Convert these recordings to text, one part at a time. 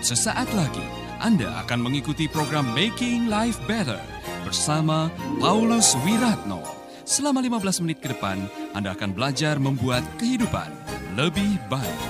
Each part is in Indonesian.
Sesaat lagi Anda akan mengikuti program Making Life Better bersama Paulus Wiratno. Selama 15 menit ke depan, Anda akan belajar membuat kehidupan lebih baik.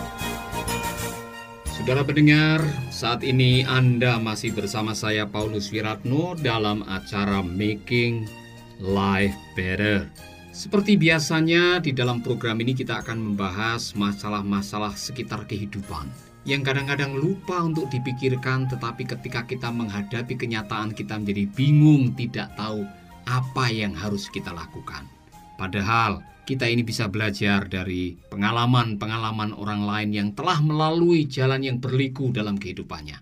Saudara pendengar, saat ini Anda masih bersama saya Paulus Wiratno dalam acara Making Life Better. Seperti biasanya di dalam program ini kita akan membahas masalah-masalah sekitar kehidupan yang kadang-kadang lupa untuk dipikirkan tetapi ketika kita menghadapi kenyataan kita menjadi bingung tidak tahu apa yang harus kita lakukan. Padahal kita ini bisa belajar dari pengalaman-pengalaman orang lain yang telah melalui jalan yang berliku dalam kehidupannya.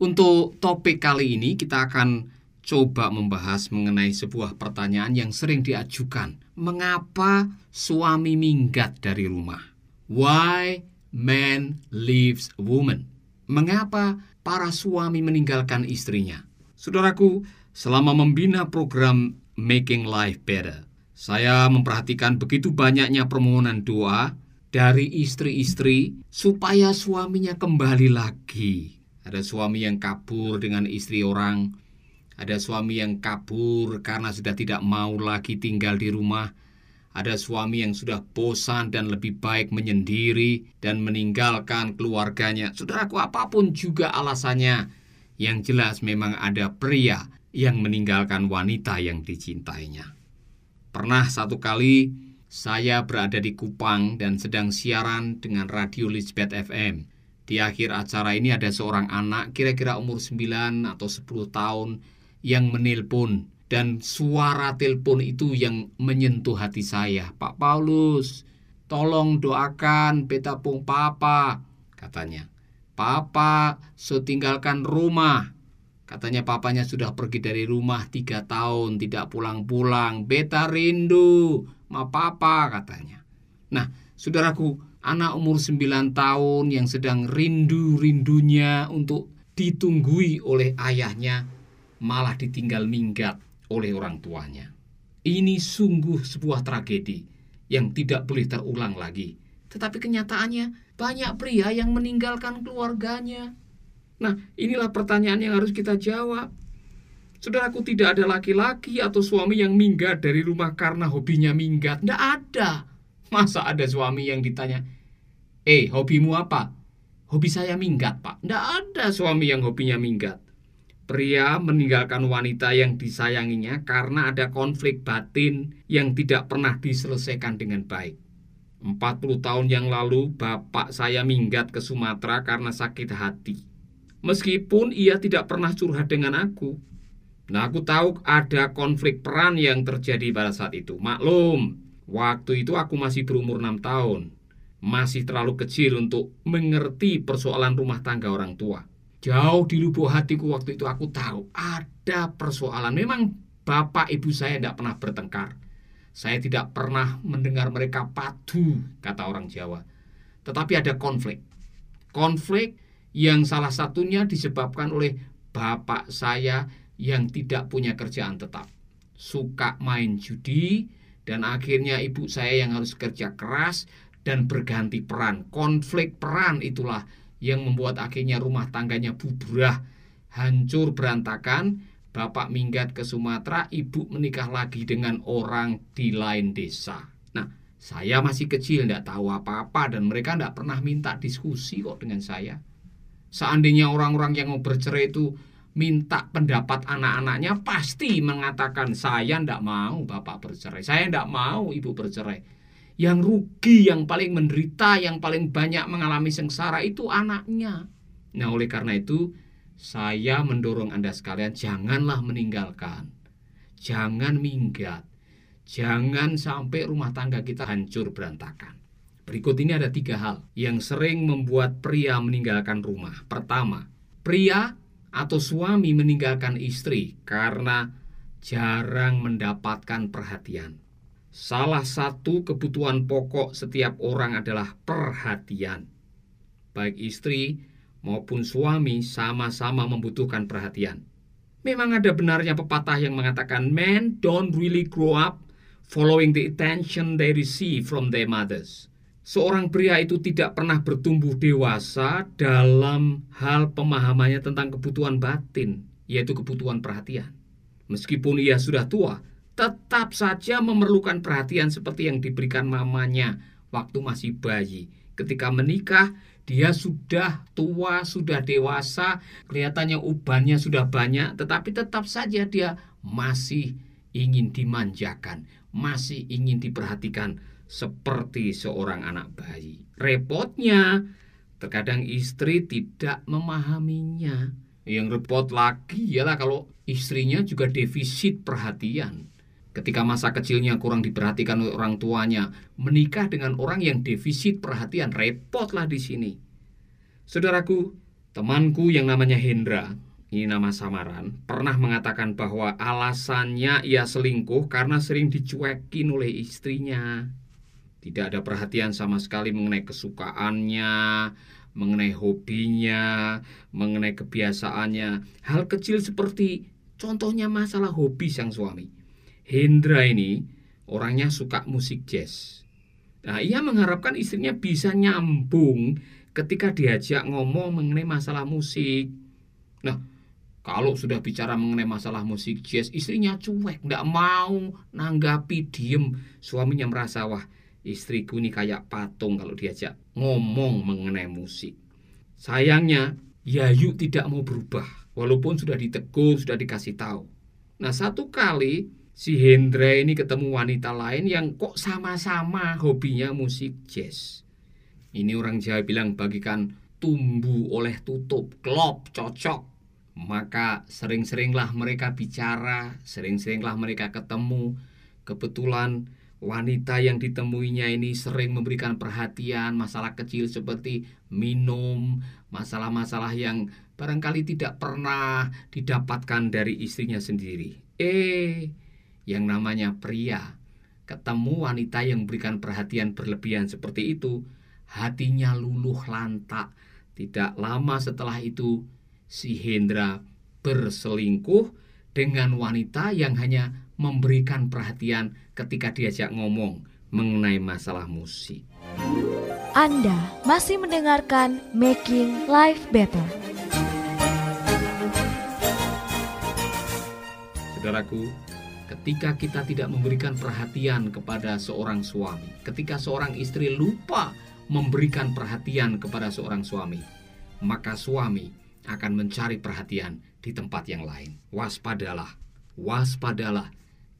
Untuk topik kali ini kita akan coba membahas mengenai sebuah pertanyaan yang sering diajukan. Mengapa suami minggat dari rumah? Why man leaves woman? Mengapa para suami meninggalkan istrinya? Saudaraku, selama membina program Making Life Better, saya memperhatikan begitu banyaknya permohonan doa dari istri-istri supaya suaminya kembali lagi. Ada suami yang kabur dengan istri orang, ada suami yang kabur karena sudah tidak mau lagi tinggal di rumah. Ada suami yang sudah bosan dan lebih baik menyendiri dan meninggalkan keluarganya. Saudaraku, apa pun juga alasannya, yang jelas memang ada pria yang meninggalkan wanita yang dicintainya. Pernah satu kali saya berada di Kupang dan sedang siaran dengan Radio Lisbeth FM. Di akhir acara ini ada seorang anak kira-kira umur 9 atau 10 tahun yang menelpon dan suara telepon itu yang menyentuh hati saya. Pak Paulus, tolong doakan beta pung papa, katanya. Papa setinggalkan rumah. Katanya papanya sudah pergi dari rumah tiga tahun, tidak pulang-pulang. Beta rindu, ma papa, katanya. Nah, saudaraku, anak umur 9 tahun yang sedang rindu-rindunya untuk ditunggui oleh ayahnya malah ditinggal minggat oleh orang tuanya. Ini sungguh sebuah tragedi yang tidak boleh terulang lagi. Tetapi kenyataannya banyak pria yang meninggalkan keluarganya. Nah, inilah pertanyaan yang harus kita jawab. Saudaraku tidak ada laki-laki atau suami yang minggat dari rumah karena hobinya minggat. Tidak ada. Masa ada suami yang ditanya, Eh, hobimu apa? Hobi saya minggat, Pak. Tidak ada suami yang hobinya minggat. Pria meninggalkan wanita yang disayanginya karena ada konflik batin yang tidak pernah diselesaikan dengan baik. 40 tahun yang lalu bapak saya minggat ke Sumatera karena sakit hati. Meskipun ia tidak pernah curhat dengan aku. Nah aku tahu ada konflik peran yang terjadi pada saat itu. Maklum, waktu itu aku masih berumur 6 tahun. Masih terlalu kecil untuk mengerti persoalan rumah tangga orang tua. Jauh di lubuk hatiku waktu itu aku tahu ada persoalan. Memang bapak ibu saya tidak pernah bertengkar. Saya tidak pernah mendengar mereka padu, kata orang Jawa. Tetapi ada konflik. Konflik yang salah satunya disebabkan oleh bapak saya yang tidak punya kerjaan tetap. Suka main judi dan akhirnya ibu saya yang harus kerja keras dan berganti peran. Konflik peran itulah yang membuat akhirnya rumah tangganya bubrah, hancur berantakan. Bapak minggat ke Sumatera, ibu menikah lagi dengan orang di lain desa. Nah, saya masih kecil, tidak tahu apa-apa dan mereka tidak pernah minta diskusi kok dengan saya. Seandainya orang-orang yang mau bercerai itu minta pendapat anak-anaknya, pasti mengatakan saya tidak mau bapak bercerai, saya tidak mau ibu bercerai yang rugi, yang paling menderita, yang paling banyak mengalami sengsara itu anaknya. Nah, oleh karena itu, saya mendorong Anda sekalian janganlah meninggalkan. Jangan minggat. Jangan sampai rumah tangga kita hancur berantakan. Berikut ini ada tiga hal yang sering membuat pria meninggalkan rumah. Pertama, pria atau suami meninggalkan istri karena jarang mendapatkan perhatian. Salah satu kebutuhan pokok setiap orang adalah perhatian. Baik istri maupun suami sama-sama membutuhkan perhatian. Memang ada benarnya pepatah yang mengatakan men don't really grow up following the attention they receive from their mothers. seorang pria itu tidak pernah bertumbuh dewasa dalam hal pemahamannya tentang kebutuhan batin, yaitu kebutuhan perhatian. Meskipun ia sudah tua, tetap saja memerlukan perhatian seperti yang diberikan mamanya waktu masih bayi. Ketika menikah, dia sudah tua, sudah dewasa, kelihatannya ubannya sudah banyak, tetapi tetap saja dia masih ingin dimanjakan, masih ingin diperhatikan seperti seorang anak bayi. Repotnya, terkadang istri tidak memahaminya. Yang repot lagi ialah kalau istrinya juga defisit perhatian. Ketika masa kecilnya kurang diperhatikan oleh orang tuanya, menikah dengan orang yang defisit perhatian, repotlah di sini. Saudaraku, temanku yang namanya Hendra, ini nama samaran, pernah mengatakan bahwa alasannya ia selingkuh karena sering dicuekin oleh istrinya. Tidak ada perhatian sama sekali mengenai kesukaannya, mengenai hobinya, mengenai kebiasaannya. Hal kecil seperti contohnya masalah hobi sang suami. Hendra ini orangnya suka musik jazz. Nah, ia mengharapkan istrinya bisa nyambung ketika diajak ngomong mengenai masalah musik. Nah, kalau sudah bicara mengenai masalah musik jazz, istrinya cuek, nggak mau nanggapi, diem. Suaminya merasa, wah istriku ini kayak patung kalau diajak ngomong mengenai musik. Sayangnya, Yayu tidak mau berubah, walaupun sudah ditegur, sudah dikasih tahu. Nah, satu kali si Hendra ini ketemu wanita lain yang kok sama-sama hobinya musik jazz. Ini orang Jawa bilang bagikan tumbuh oleh tutup, klop, cocok. Maka sering-seringlah mereka bicara, sering-seringlah mereka ketemu. Kebetulan Wanita yang ditemuinya ini sering memberikan perhatian masalah kecil seperti minum, masalah-masalah yang barangkali tidak pernah didapatkan dari istrinya sendiri. Eh, yang namanya pria ketemu wanita yang memberikan perhatian berlebihan seperti itu, hatinya luluh lantak. Tidak lama setelah itu, si Hendra berselingkuh dengan wanita yang hanya memberikan perhatian ketika diajak ngomong mengenai masalah musik. Anda masih mendengarkan Making Life Better. Saudaraku, ketika kita tidak memberikan perhatian kepada seorang suami, ketika seorang istri lupa memberikan perhatian kepada seorang suami, maka suami akan mencari perhatian di tempat yang lain. Waspadalah, waspadalah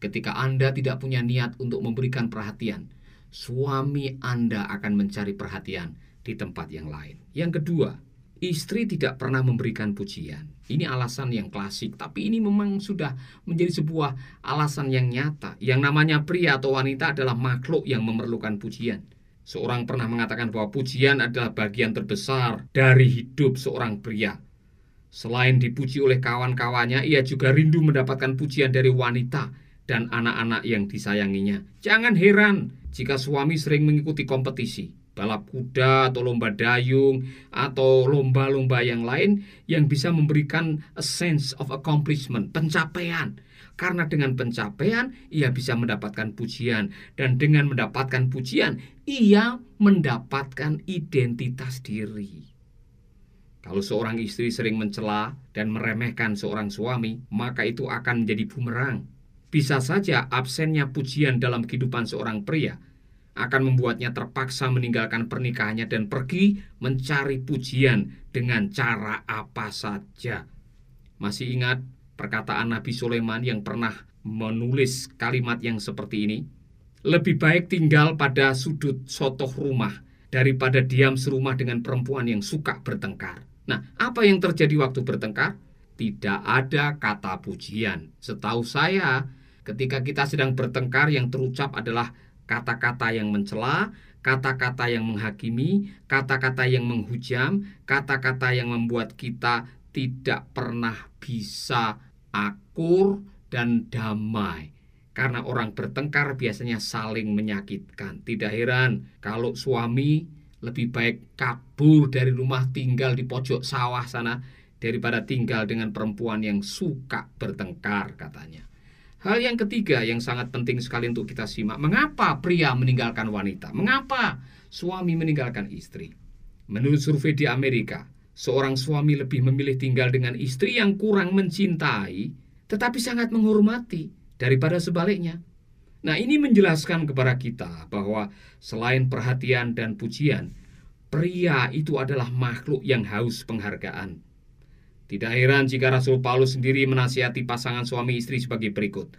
Ketika Anda tidak punya niat untuk memberikan perhatian, suami Anda akan mencari perhatian di tempat yang lain. Yang kedua, istri tidak pernah memberikan pujian. Ini alasan yang klasik, tapi ini memang sudah menjadi sebuah alasan yang nyata. Yang namanya pria atau wanita adalah makhluk yang memerlukan pujian. Seorang pernah mengatakan bahwa pujian adalah bagian terbesar dari hidup seorang pria. Selain dipuji oleh kawan-kawannya, ia juga rindu mendapatkan pujian dari wanita dan anak-anak yang disayanginya. Jangan heran jika suami sering mengikuti kompetisi, balap kuda atau lomba dayung atau lomba-lomba yang lain yang bisa memberikan a sense of accomplishment, pencapaian. Karena dengan pencapaian ia bisa mendapatkan pujian dan dengan mendapatkan pujian ia mendapatkan identitas diri. Kalau seorang istri sering mencela dan meremehkan seorang suami, maka itu akan menjadi bumerang bisa saja absennya pujian dalam kehidupan seorang pria akan membuatnya terpaksa meninggalkan pernikahannya dan pergi mencari pujian dengan cara apa saja. Masih ingat perkataan Nabi Sulaiman yang pernah menulis kalimat yang seperti ini? Lebih baik tinggal pada sudut sotoh rumah daripada diam serumah dengan perempuan yang suka bertengkar. Nah, apa yang terjadi waktu bertengkar? Tidak ada kata pujian. Setahu saya, Ketika kita sedang bertengkar yang terucap adalah kata-kata yang mencela, kata-kata yang menghakimi, kata-kata yang menghujam, kata-kata yang membuat kita tidak pernah bisa akur dan damai. Karena orang bertengkar biasanya saling menyakitkan. Tidak heran kalau suami lebih baik kabur dari rumah tinggal di pojok sawah sana daripada tinggal dengan perempuan yang suka bertengkar katanya. Hal yang ketiga yang sangat penting sekali untuk kita simak, mengapa pria meninggalkan wanita? Mengapa suami meninggalkan istri? Menurut survei di Amerika, seorang suami lebih memilih tinggal dengan istri yang kurang mencintai, tetapi sangat menghormati daripada sebaliknya. Nah, ini menjelaskan kepada kita bahwa selain perhatian dan pujian, pria itu adalah makhluk yang haus penghargaan. Tidak heran jika Rasul Paulus sendiri menasihati pasangan suami istri sebagai berikut.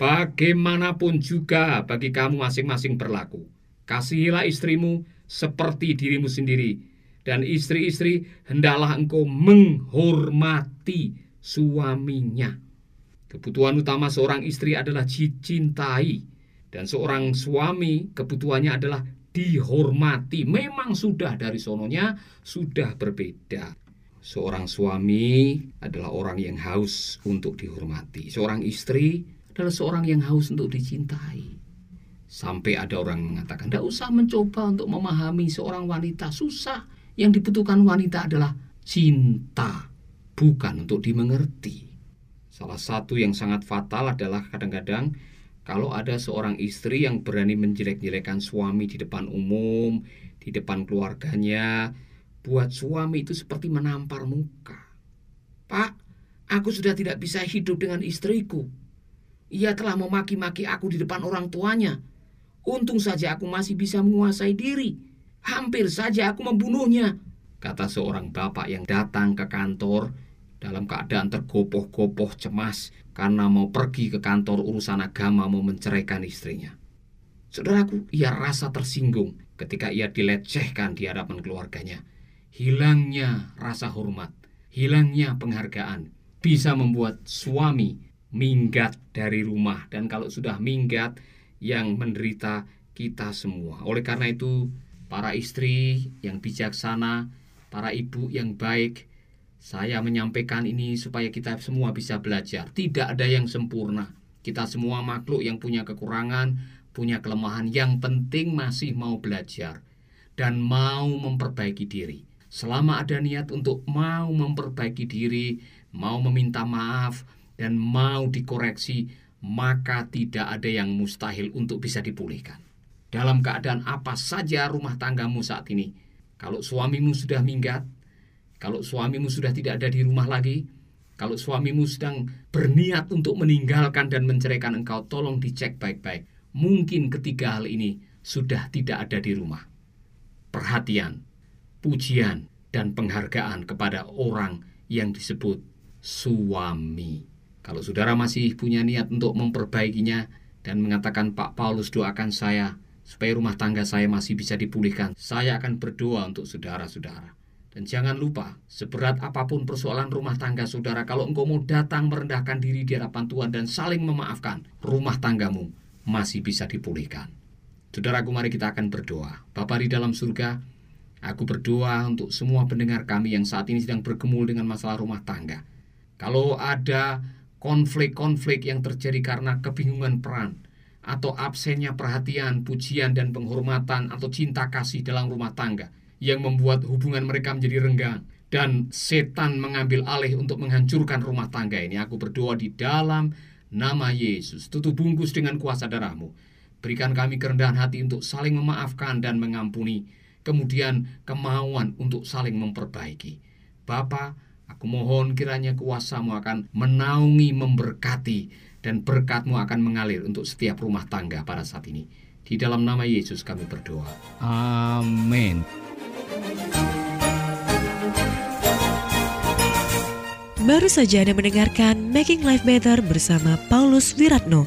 Bagaimanapun juga bagi kamu masing-masing berlaku. Kasihilah istrimu seperti dirimu sendiri. Dan istri-istri hendaklah engkau menghormati suaminya. Kebutuhan utama seorang istri adalah dicintai. Dan seorang suami kebutuhannya adalah dihormati. Memang sudah dari sononya sudah berbeda. Seorang suami adalah orang yang haus untuk dihormati. Seorang istri adalah seorang yang haus untuk dicintai. Sampai ada orang mengatakan, tidak usah mencoba untuk memahami seorang wanita. Susah. Yang dibutuhkan wanita adalah cinta, bukan untuk dimengerti. Salah satu yang sangat fatal adalah kadang-kadang kalau ada seorang istri yang berani menjelek-jelekan suami di depan umum, di depan keluarganya, buat suami itu seperti menampar muka. Pak, aku sudah tidak bisa hidup dengan istriku. Ia telah memaki-maki aku di depan orang tuanya. Untung saja aku masih bisa menguasai diri. Hampir saja aku membunuhnya. Kata seorang bapak yang datang ke kantor dalam keadaan tergopoh-gopoh cemas karena mau pergi ke kantor urusan agama mau menceraikan istrinya. Saudaraku, ia rasa tersinggung ketika ia dilecehkan di hadapan keluarganya hilangnya rasa hormat, hilangnya penghargaan bisa membuat suami minggat dari rumah dan kalau sudah minggat yang menderita kita semua. Oleh karena itu, para istri yang bijaksana, para ibu yang baik, saya menyampaikan ini supaya kita semua bisa belajar. Tidak ada yang sempurna. Kita semua makhluk yang punya kekurangan, punya kelemahan. Yang penting masih mau belajar dan mau memperbaiki diri. Selama ada niat untuk mau memperbaiki diri, mau meminta maaf, dan mau dikoreksi, maka tidak ada yang mustahil untuk bisa dipulihkan. Dalam keadaan apa saja rumah tanggamu saat ini, kalau suamimu sudah minggat, kalau suamimu sudah tidak ada di rumah lagi, kalau suamimu sedang berniat untuk meninggalkan dan menceraikan engkau, tolong dicek baik-baik. Mungkin ketiga hal ini sudah tidak ada di rumah. Perhatian, pujian, dan penghargaan kepada orang yang disebut suami. Kalau saudara masih punya niat untuk memperbaikinya dan mengatakan Pak Paulus doakan saya supaya rumah tangga saya masih bisa dipulihkan, saya akan berdoa untuk saudara-saudara. Dan jangan lupa, seberat apa pun persoalan rumah tangga saudara, kalau engkau mau datang merendahkan diri di hadapan Tuhan dan saling memaafkan, rumah tanggamu masih bisa dipulihkan. Saudaraku, mari kita akan berdoa. Bapa di dalam surga, Aku berdoa untuk semua pendengar kami yang saat ini sedang bergemul dengan masalah rumah tangga. Kalau ada konflik-konflik yang terjadi karena kebingungan peran, atau absennya perhatian, pujian, dan penghormatan atau cinta kasih dalam rumah tangga yang membuat hubungan mereka menjadi renggang dan setan mengambil alih untuk menghancurkan rumah tangga ini. Aku berdoa di dalam nama Yesus. Tutup bungkus dengan kuasa darahmu. Berikan kami kerendahan hati untuk saling memaafkan dan mengampuni kemudian kemauan untuk saling memperbaiki. Bapa, aku mohon kiranya kuasamu akan menaungi, memberkati, dan berkatmu akan mengalir untuk setiap rumah tangga pada saat ini. Di dalam nama Yesus kami berdoa. Amin. Baru saja Anda mendengarkan Making Life Better bersama Paulus Wiratno.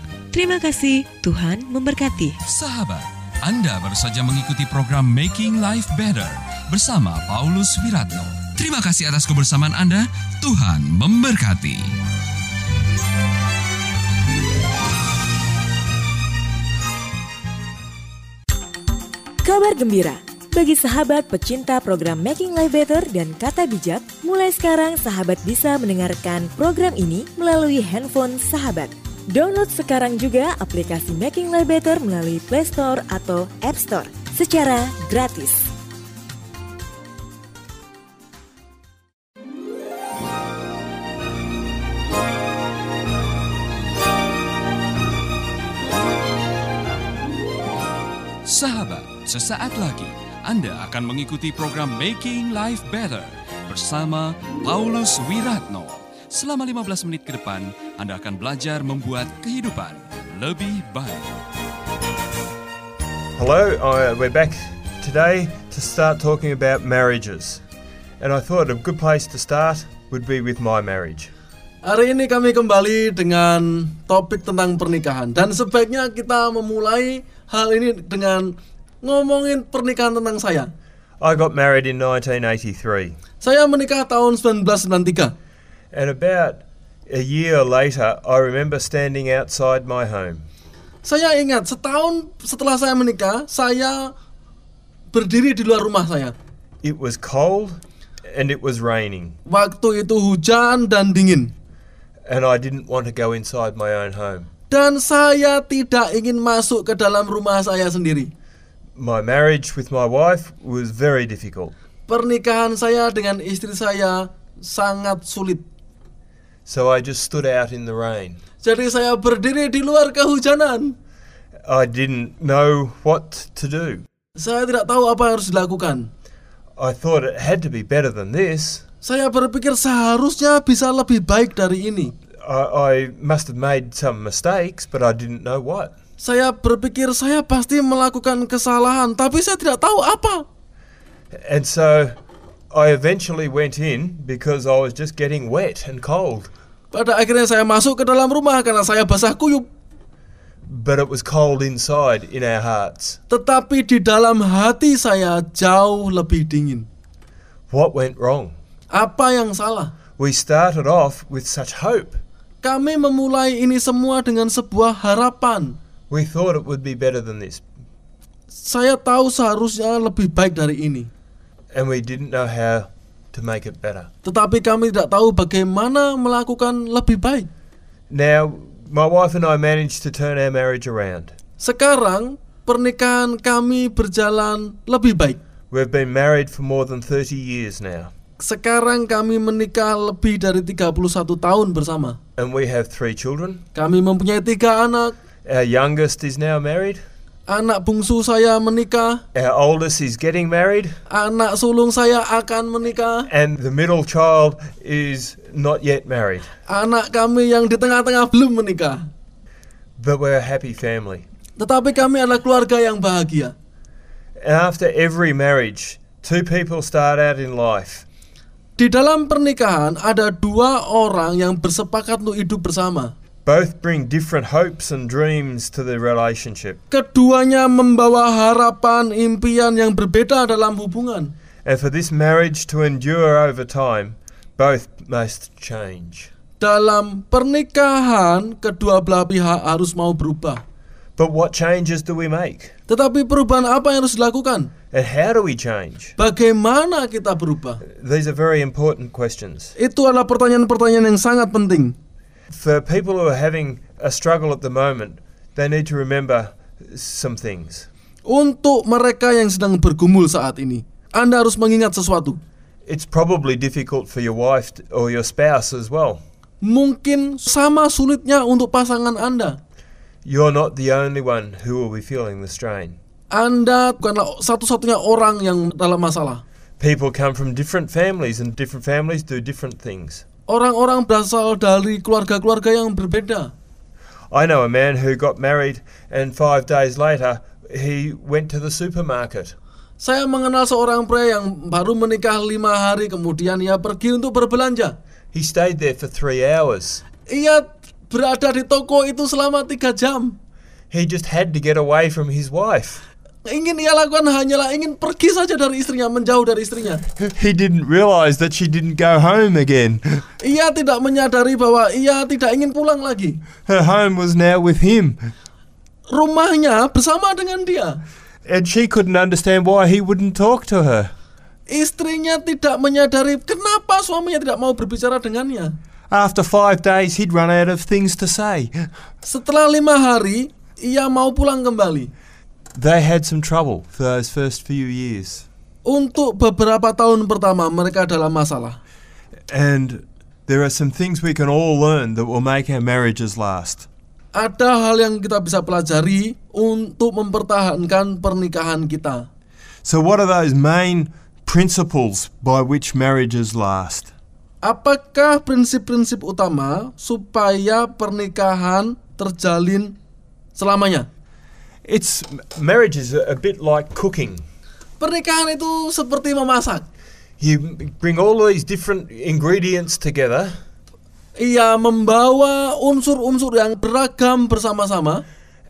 Terima kasih, Tuhan memberkati. Sahabat, Anda baru saja mengikuti program Making Life Better bersama Paulus Wiratno. Terima kasih atas kebersamaan Anda. Tuhan memberkati. Kabar gembira bagi sahabat pecinta program Making Life Better dan Kata Bijak, mulai sekarang sahabat bisa mendengarkan program ini melalui handphone sahabat. Download sekarang juga aplikasi Making Life Better melalui Play Store atau App Store secara gratis. Sahabat, sesaat lagi Anda akan mengikuti program Making Life Better bersama Paulus Wiratno. Selama 15 menit ke depan, Anda akan belajar membuat kehidupan lebih baik. Hello, uh, we're back today to start talking about marriages. And I thought a good place to start would be with my marriage. Hari ini kami kembali dengan topik tentang pernikahan dan sebaiknya kita memulai hal ini dengan ngomongin pernikahan tentang saya. I got married in 1983, Saya menikah tahun 1993. and about a year later, I remember standing outside my home. Saya ingat setahun setelah saya menikah, saya berdiri di luar rumah saya. It was cold and it was raining, Waktu itu hujan dan dingin. and I didn't want to go inside my own home. Dan saya tidak ingin masuk ke dalam rumah saya sendiri. My marriage with my wife was very difficult, Pernikahan saya dengan istri saya sangat sulit. So I just stood out in the rain. Jadi saya berdiri di luar kehujanan. I didn't know what to do. Saya tidak tahu apa yang harus dilakukan. I thought it had to be better than this. Saya berpikir seharusnya bisa lebih baik dari ini. I, I must have made some mistakes, but I didn't know what. Saya berpikir saya pasti melakukan kesalahan, tapi saya tidak tahu apa. And so I eventually went in because I was just getting wet and cold. Pada akhirnya saya masuk ke dalam rumah karena saya basah kuyup. But it was cold inside in our hearts. Tetapi di dalam hati saya jauh lebih dingin. What went wrong? Apa yang salah? We started off with such hope. Kami memulai ini semua dengan sebuah harapan. We thought it would be better than this, Saya tahu seharusnya lebih baik dari ini. and we didn't know how to make it better. Tetapi kami tidak tahu bagaimana melakukan lebih baik. Now, my wife and I managed to turn our marriage around. Sekarang pernikahan kami berjalan lebih baik. We've been married for more than 30 years now, Sekarang kami menikah lebih dari 31 tahun bersama. and we have three children. Kami mempunyai tiga anak. Our youngest is now married. Anak bungsu saya menikah. Our oldest is getting married. Anak sulung saya akan menikah. And the middle child is not yet married. Anak kami yang di tengah-tengah belum menikah. But we're a happy family. Tetapi kami adalah keluarga yang bahagia. And after every marriage, two people start out in life. Di dalam pernikahan ada dua orang yang bersepakat untuk hidup bersama. Both bring different hopes and dreams to the relationship. Keduanya membawa harapan, impian yang berbeda dalam hubungan. And for this marriage to endure over time, both must change. Dalam pernikahan, kedua belah pihak harus mau berubah. But what changes do we make? Tetapi perubahan apa yang harus dilakukan? And how do we change? Bagaimana kita berubah? These are very important questions. Itu adalah pertanyaan-pertanyaan yang sangat penting. For people who are having a struggle at the moment, they need to remember some things. Untuk mereka yang sedang bergumul saat ini, Anda harus mengingat sesuatu. It's probably difficult for your wife or your spouse as well. Mungkin sama sulitnya untuk pasangan Anda. You're not the only one who will be feeling the strain. Anda bukanlah satu-satunya orang yang dalam masalah. People come from different families, and different families do different things. Orang-orang berasal dari keluarga-keluarga yang berbeda. I know a man who got married, and five days later, he went to the supermarket. Saya mengenal seorang pria yang baru menikah lima hari kemudian ia pergi untuk berbelanja. He stayed there for three hours. Ia berada di toko itu selama tiga jam. He just had to get away from his wife. Ingin ia lakukan hanyalah ingin pergi saja dari istrinya, menjauh dari istrinya. He didn't realize that she didn't go home again. Ia tidak menyadari bahwa ia tidak ingin pulang lagi. Her home was now with him. Rumahnya bersama dengan dia. And she couldn't understand why he wouldn't talk to her. Istrinya tidak menyadari kenapa suaminya tidak mau berbicara dengannya. After five days, he'd run out of things to say. Setelah lima hari, ia mau pulang kembali. They had some trouble for those first few years. Untuk beberapa tahun pertama, mereka dalam masalah. And there are some things we can all learn that will make our marriages last. Ada hal yang kita bisa pelajari untuk mempertahankan pernikahan kita. So, what are those main principles by which marriages last? Apakah prinsip-prinsip utama supaya pernikahan terjalin selamanya? It's marriage is a, a bit like cooking. Pernikahan itu seperti memasak. You bring all these different ingredients together Ia membawa unsur-unsur yang beragam bersama-sama,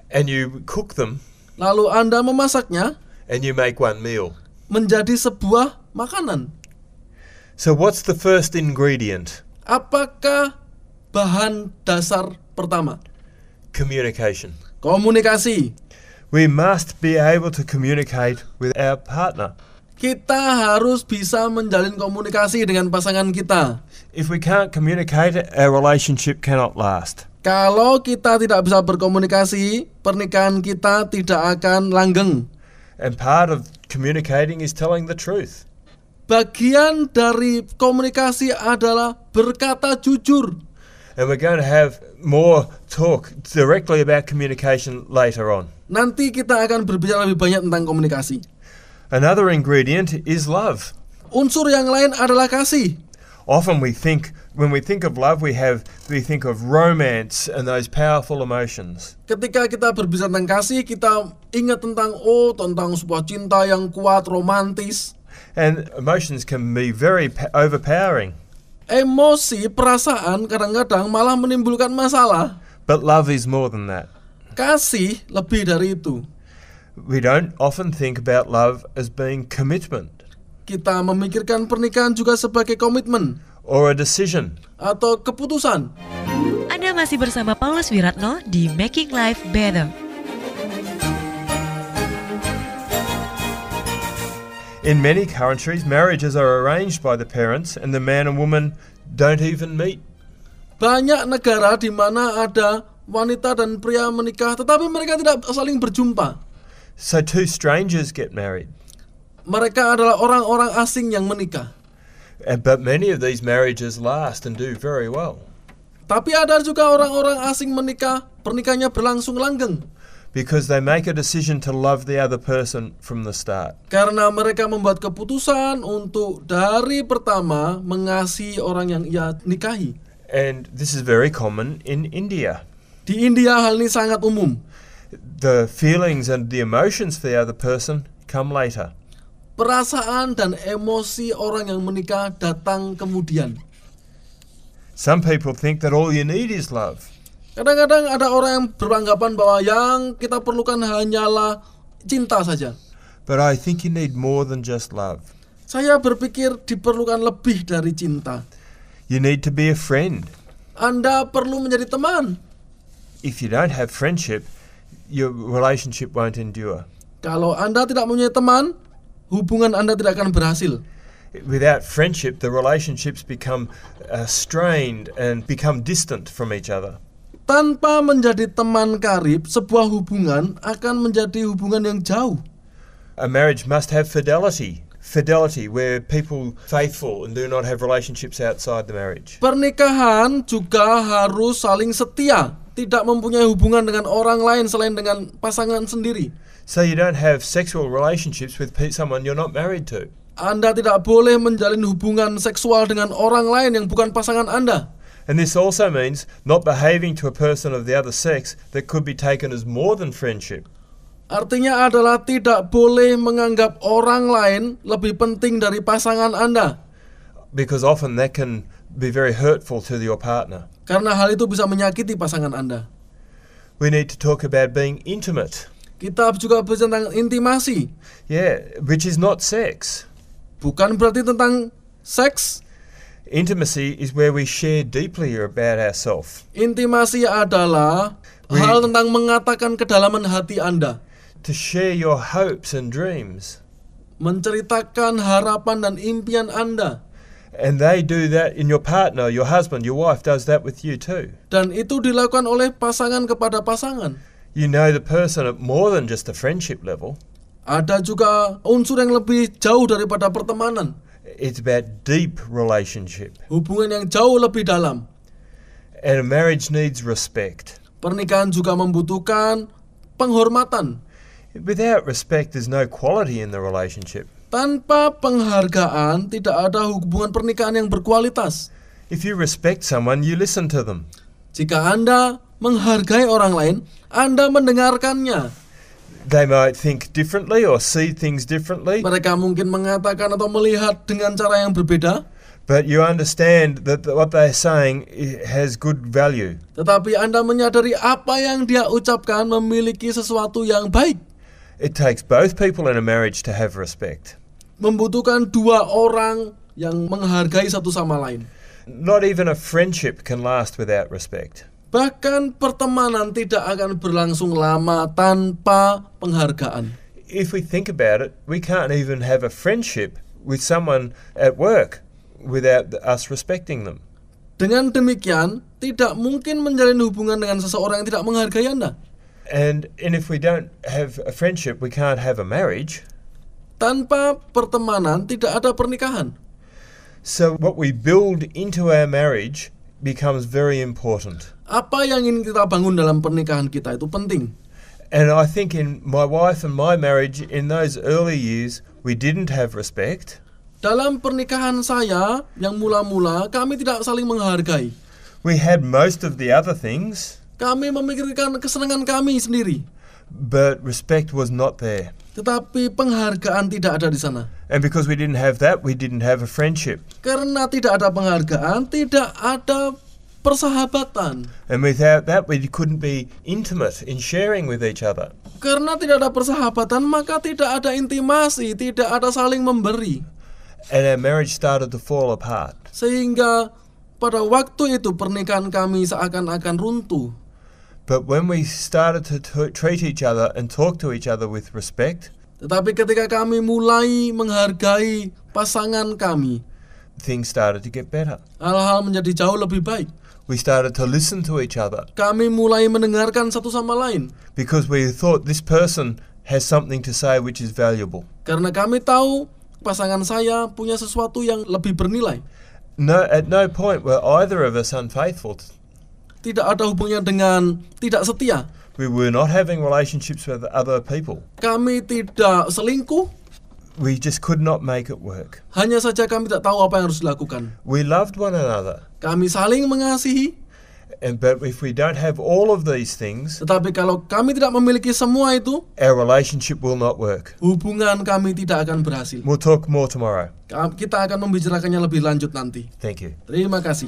and you cook them lalu Anda memasaknya and you make one meal. menjadi sebuah makanan. So, what's the first ingredient? Apakah bahan dasar pertama? Communication. Komunikasi. We must be able to communicate with our partner. Kita harus bisa menjalin komunikasi dengan pasangan kita. If we can't communicate, our relationship cannot last. Kalau kita tidak bisa berkomunikasi, pernikahan kita tidak akan langgeng. And part of communicating is telling the truth. Bagian dari komunikasi adalah berkata jujur. And we're going to have more talk directly about communication later on. Nanti kita akan berbicara lebih banyak tentang komunikasi. Another ingredient is love. Unsur yang lain adalah kasih. Often we think when we think of love we have we think of romance and those powerful emotions. Ketika kita berbicara tentang kasih, kita ingat tentang oh tentang sebuah cinta yang kuat, romantis. And emotions can be very overpowering. Emosi, perasaan kadang-kadang malah menimbulkan masalah. But love is more than that. Kasih lebih dari itu. We don't often think about love as being commitment Kita memikirkan pernikahan juga sebagai komitmen or a decision. atau keputusan. Anda masih bersama Paulus Wiratno di Making Life Better. In many countries, marriages are arranged by the parents and the man and woman don't even meet. Banyak negara di mana ada wanita dan pria menikah tetapi mereka tidak saling berjumpa. So two strangers get married. Mereka adalah orang-orang asing yang menikah. And, but many of these marriages last and do very well Tapi ada juga orang-orang asing menikah, pernikahannya berlangsung langgeng. because they make a decision to love the other person from the start. Karena mereka membuat keputusan untuk dari pertama mengasihi orang yang ia nikahi. And this is very common in India. Di India hal ini sangat umum. The feelings and the emotions for the other person come later. Perasaan dan emosi orang yang menikah datang kemudian. Some people think that all you need is love. Kadang-kadang ada orang yang beranggapan bahwa yang kita perlukan hanyalah cinta saja. But I think you need more than just love. Saya berpikir diperlukan lebih dari cinta. You need to be a friend. Anda perlu menjadi teman. If you don't have friendship, your relationship won't endure. Kalau Anda tidak mempunyai teman, hubungan Anda tidak akan berhasil. Without friendship, the relationships become uh, strained and become distant from each other. Tanpa menjadi teman karib, sebuah hubungan akan menjadi hubungan yang jauh. A marriage must have fidelity. Fidelity, where people faithful and do not have relationships outside the marriage. Pernikahan juga harus saling setia, tidak mempunyai hubungan dengan orang lain selain dengan pasangan sendiri. So you don't have sexual relationships with someone you're not married to. Anda tidak boleh menjalin hubungan seksual dengan orang lain yang bukan pasangan Anda. And this also means not behaving to a person of the other sex that could be taken as more than friendship. Artinya adalah tidak boleh menganggap orang lain lebih penting dari pasangan Anda. Because often that can be very hurtful to your partner. Karena hal itu bisa menyakiti pasangan Anda. We need to talk about being intimate. Kita juga bicara tentang intimasi. Yeah, which is not sex. Bukan berarti tentang seks. Intimacy is where we share deeply about ourselves. Intimasi adalah We- hal tentang mengatakan kedalaman hati Anda. To share your hopes and dreams. menceritakan harapan dan impian Anda. And they do that in your partner, your husband, your wife does that with you too. Dan itu dilakukan oleh pasangan kepada pasangan. You know the person at more than just a friendship level. Ada juga unsur yang lebih jauh daripada pertemanan. It's about deep relationship. Hubungan yang jauh lebih dalam. And a marriage needs respect. Pernikahan juga membutuhkan penghormatan. Without respect, there's no quality in the relationship. Tanpa penghargaan, tidak ada hubungan pernikahan yang berkualitas. If you respect someone, you listen to them. Jika Anda menghargai orang lain, Anda mendengarkannya. They might think differently or see things differently, Mereka mungkin mengatakan atau melihat dengan cara yang berbeda, but you understand that th- what they're saying has good value. tetapi Anda menyadari apa yang dia ucapkan memiliki sesuatu yang baik. It takes both people in a marriage to have respect. Membutuhkan dua orang yang menghargai satu sama lain. Not even a friendship can last without respect. Bahkan pertemanan tidak akan berlangsung lama tanpa penghargaan. If we think about it, we can't even have a friendship with someone at work without th- us respecting them. Dengan demikian, tidak mungkin menjalin hubungan dengan seseorang yang tidak menghargai Anda. And and if we don't have a friendship, we can't have a marriage. Tanpa pertemanan tidak ada pernikahan. So what we build into our marriage becomes very important. Apa yang ingin kita bangun dalam pernikahan kita itu penting. And I think in my wife and my marriage in those early years, we didn't have respect. Dalam pernikahan saya yang mula-mula kami tidak saling menghargai. We had most of the other things, Kami memikirkan kesenangan kami sendiri, but respect was not there. tetapi penghargaan tidak ada di sana. And because we didn't have that, we didn't have a friendship. Karena tidak ada penghargaan, tidak ada persahabatan. And without that, we couldn't be intimate in sharing with each other. Karena tidak ada persahabatan, maka tidak ada intimasi, tidak ada saling memberi. And our marriage started to fall apart. Sehingga pada waktu itu pernikahan kami seakan-akan runtuh. But when we started to treat each other and talk to each other with respect, Tetapi ketika kami mulai menghargai pasangan kami, things started to get better. hal-hal menjadi jauh lebih baik. We started to listen to each other Kami mulai mendengarkan satu sama lain because we thought this person has something to say which is valuable. karena kami tahu pasangan saya punya sesuatu yang lebih bernilai. No, at no point were either of us unfaithful. Tidak ada hubungannya dengan tidak setia. We were not having relationships with other people. Kami tidak selingkuh, We just could not make it work. hanya saja kami tidak tahu apa yang harus dilakukan. We loved one another, Kami saling mengasihi, and but if we don't have all of these things, tetapi kalau kami tidak memiliki semua itu, our relationship will not work. hubungan kami tidak akan berhasil. We'll talk more tomorrow. Kita akan membicarakannya lebih lanjut nanti. Thank you. Terima kasih.